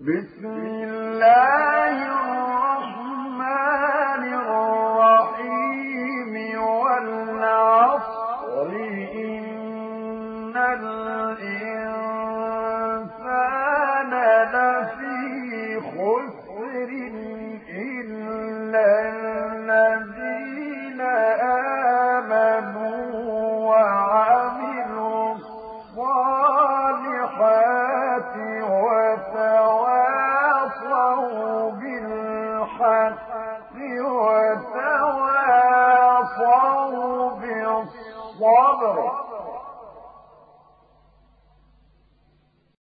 بسم الله الرحمن الرحيم والعصر. إن الإنسان لفي خسر إلا بالحق وتواصوا بالصبر